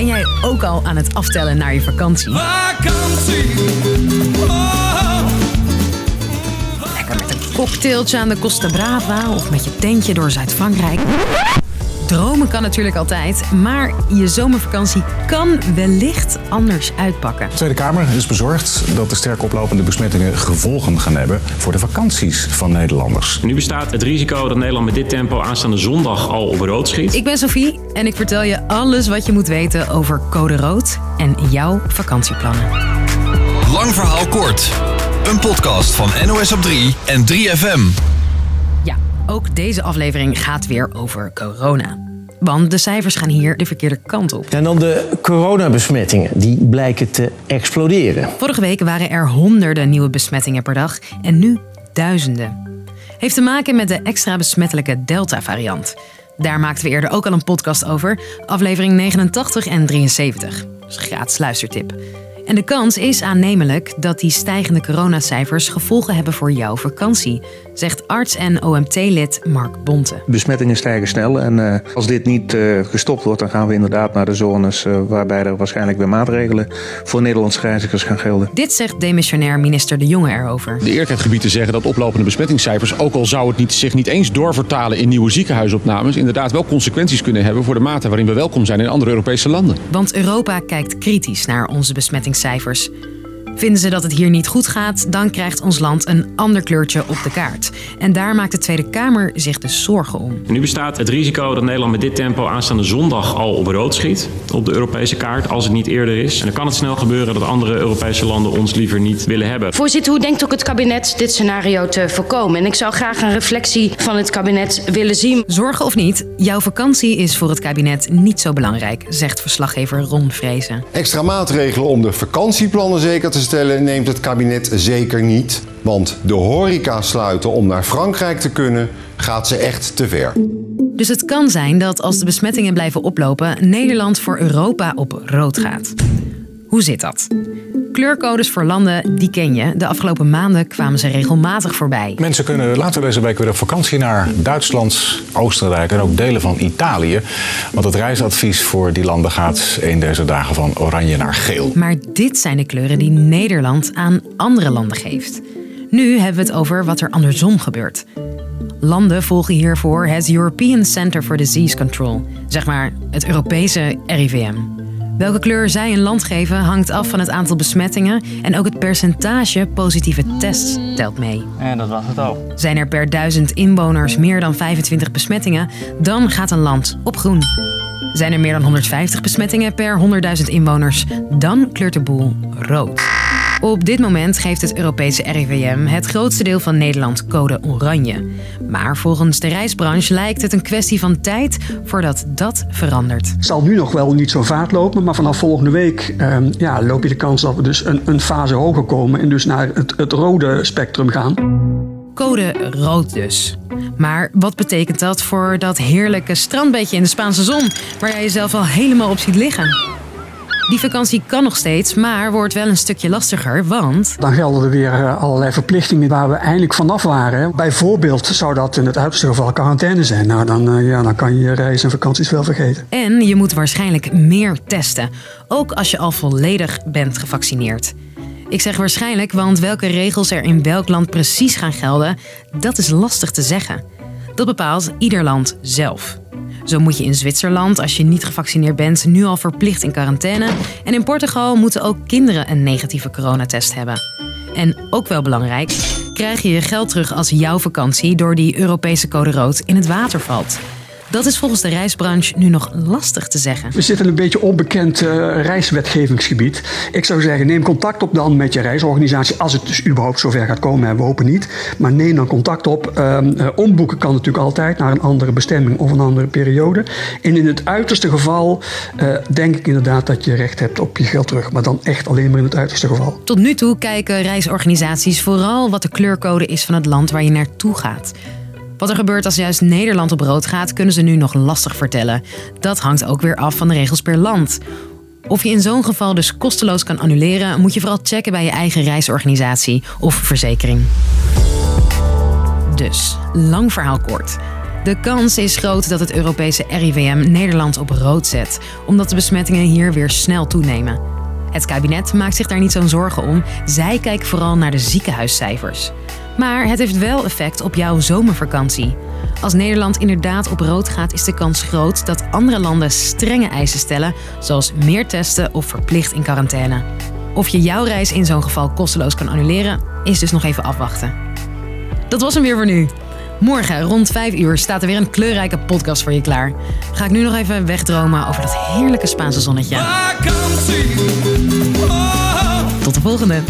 Ben jij ook al aan het aftellen naar je vakantie? Vakantie! Oh. Lekker met een cocktailtje aan de Costa Brava of met je tentje door Zuid-Frankrijk. Dromen kan natuurlijk altijd, maar je zomervakantie kan wellicht anders uitpakken. De Tweede Kamer is bezorgd dat de sterk oplopende besmettingen gevolgen gaan hebben voor de vakanties van Nederlanders. Nu bestaat het risico dat Nederland met dit tempo aanstaande zondag al op rood schiet. Ik ben Sophie en ik vertel je alles wat je moet weten over code rood en jouw vakantieplannen. Lang verhaal kort. Een podcast van NOS op 3 en 3FM. Ook deze aflevering gaat weer over corona. Want de cijfers gaan hier de verkeerde kant op. En dan de coronabesmettingen, die blijken te exploderen. Vorige week waren er honderden nieuwe besmettingen per dag en nu duizenden. Heeft te maken met de extra besmettelijke Delta-variant. Daar maakten we eerder ook al een podcast over, aflevering 89 en 73. Dat is een gratis luistertip. En de kans is aannemelijk dat die stijgende coronacijfers gevolgen hebben voor jouw vakantie, zegt arts en OMT-lid Mark Bonte. Besmettingen stijgen snel en uh, als dit niet uh, gestopt wordt, dan gaan we inderdaad naar de zones uh, waarbij er waarschijnlijk weer maatregelen voor Nederlandse reizigers gaan gelden. Dit zegt demissionair minister De Jonge erover. De eerlijkheidsgebieden zeggen dat oplopende besmettingscijfers, ook al zou het niet, zich niet eens doorvertalen in nieuwe ziekenhuisopnames, inderdaad wel consequenties kunnen hebben voor de mate waarin we welkom zijn in andere Europese landen. Want Europa kijkt kritisch naar onze besmettingscijfers. Vinden ze dat het hier niet goed gaat, dan krijgt ons land een ander kleurtje op de kaart. En daar maakt de Tweede Kamer zich dus zorgen om. Nu bestaat het risico dat Nederland met dit tempo aanstaande zondag al op rood schiet op de Europese kaart, als het niet eerder is. En dan kan het snel gebeuren dat andere Europese landen ons liever niet willen hebben. Voorzitter, hoe denkt ook het kabinet dit scenario te voorkomen? En ik zou graag een reflectie van het kabinet willen zien. Zorgen of niet, jouw vakantie is voor het kabinet niet zo belangrijk, zegt verslaggever Ron Vrezen. Extra maatregelen om de vakantieplannen zeker te stellen neemt het kabinet zeker niet. Want de horeca sluiten om naar Frankrijk te kunnen gaat ze echt te ver. Dus het kan zijn dat als de besmettingen blijven oplopen, Nederland voor Europa op rood gaat. Hoe zit dat? Kleurcodes voor landen, die ken je. De afgelopen maanden kwamen ze regelmatig voorbij. Mensen kunnen later deze week weer op vakantie naar Duitsland, Oostenrijk en ook delen van Italië. Want het reisadvies voor die landen gaat een deze dagen van oranje naar geel. Maar dit zijn de kleuren die Nederland aan andere landen geeft. Nu hebben we het over wat er andersom gebeurt. Landen volgen hiervoor het European Center for Disease Control, zeg maar het Europese RIVM. Welke kleur zij een land geven hangt af van het aantal besmettingen en ook het percentage positieve tests telt mee. En dat was het al. Zijn er per duizend inwoners meer dan 25 besmettingen, dan gaat een land op groen. Zijn er meer dan 150 besmettingen per 100.000 inwoners, dan kleurt de boel rood. Op dit moment geeft het Europese RIVM het grootste deel van Nederland code oranje. Maar volgens de reisbranche lijkt het een kwestie van tijd voordat dat verandert. Het zal nu nog wel niet zo vaart lopen, maar vanaf volgende week eh, ja, loop je de kans dat we dus een, een fase hoger komen en dus naar het, het rode spectrum gaan. Code rood dus. Maar wat betekent dat voor dat heerlijke strandbeetje in de Spaanse zon, waar jij jezelf al helemaal op ziet liggen? Die vakantie kan nog steeds, maar wordt wel een stukje lastiger, want... Dan gelden er weer eh, allerlei verplichtingen waar we eindelijk vanaf waren. Bijvoorbeeld zou dat in het uiterste geval quarantaine zijn. Nou, dan, uh, ja, dan kan je je reizen en vakanties wel vergeten. En je moet waarschijnlijk meer testen. Ook als je al volledig bent gevaccineerd. Ik zeg waarschijnlijk, want welke regels er in welk land precies gaan gelden, dat is lastig te zeggen. Dat bepaalt ieder land zelf. Zo moet je in Zwitserland, als je niet gevaccineerd bent, nu al verplicht in quarantaine. En in Portugal moeten ook kinderen een negatieve coronatest hebben. En ook wel belangrijk, krijg je je geld terug als jouw vakantie door die Europese code rood in het water valt. Dat is volgens de reisbranche nu nog lastig te zeggen. We zitten in een beetje onbekend uh, reiswetgevingsgebied. Ik zou zeggen, neem contact op dan met je reisorganisatie. Als het dus überhaupt zover gaat komen, we hopen niet. Maar neem dan contact op. Uh, omboeken kan natuurlijk altijd naar een andere bestemming of een andere periode. En in het uiterste geval uh, denk ik inderdaad dat je recht hebt op je geld terug. Maar dan echt alleen maar in het uiterste geval. Tot nu toe kijken reisorganisaties vooral wat de kleurcode is van het land waar je naartoe gaat. Wat er gebeurt als juist Nederland op rood gaat, kunnen ze nu nog lastig vertellen. Dat hangt ook weer af van de regels per land. Of je in zo'n geval dus kosteloos kan annuleren, moet je vooral checken bij je eigen reisorganisatie of verzekering. Dus, lang verhaal kort. De kans is groot dat het Europese RIVM Nederland op rood zet, omdat de besmettingen hier weer snel toenemen. Het kabinet maakt zich daar niet zo'n zorgen om. Zij kijken vooral naar de ziekenhuiscijfers. Maar het heeft wel effect op jouw zomervakantie. Als Nederland inderdaad op rood gaat, is de kans groot dat andere landen strenge eisen stellen, zoals meer testen of verplicht in quarantaine. Of je jouw reis in zo'n geval kosteloos kan annuleren, is dus nog even afwachten. Dat was hem weer voor nu. Morgen rond 5 uur staat er weer een kleurrijke podcast voor je klaar. Ga ik nu nog even wegdromen over dat heerlijke Spaanse zonnetje. Tot de volgende!